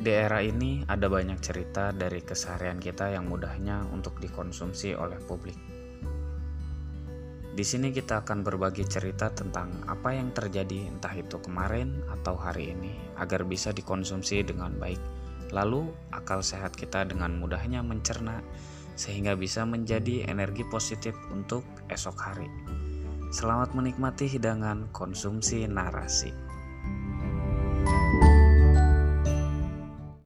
Di era ini ada banyak cerita dari keseharian kita yang mudahnya untuk dikonsumsi oleh publik. Di sini kita akan berbagi cerita tentang apa yang terjadi entah itu kemarin atau hari ini agar bisa dikonsumsi dengan baik. Lalu akal sehat kita dengan mudahnya mencerna sehingga bisa menjadi energi positif untuk esok hari. Selamat menikmati hidangan konsumsi narasi.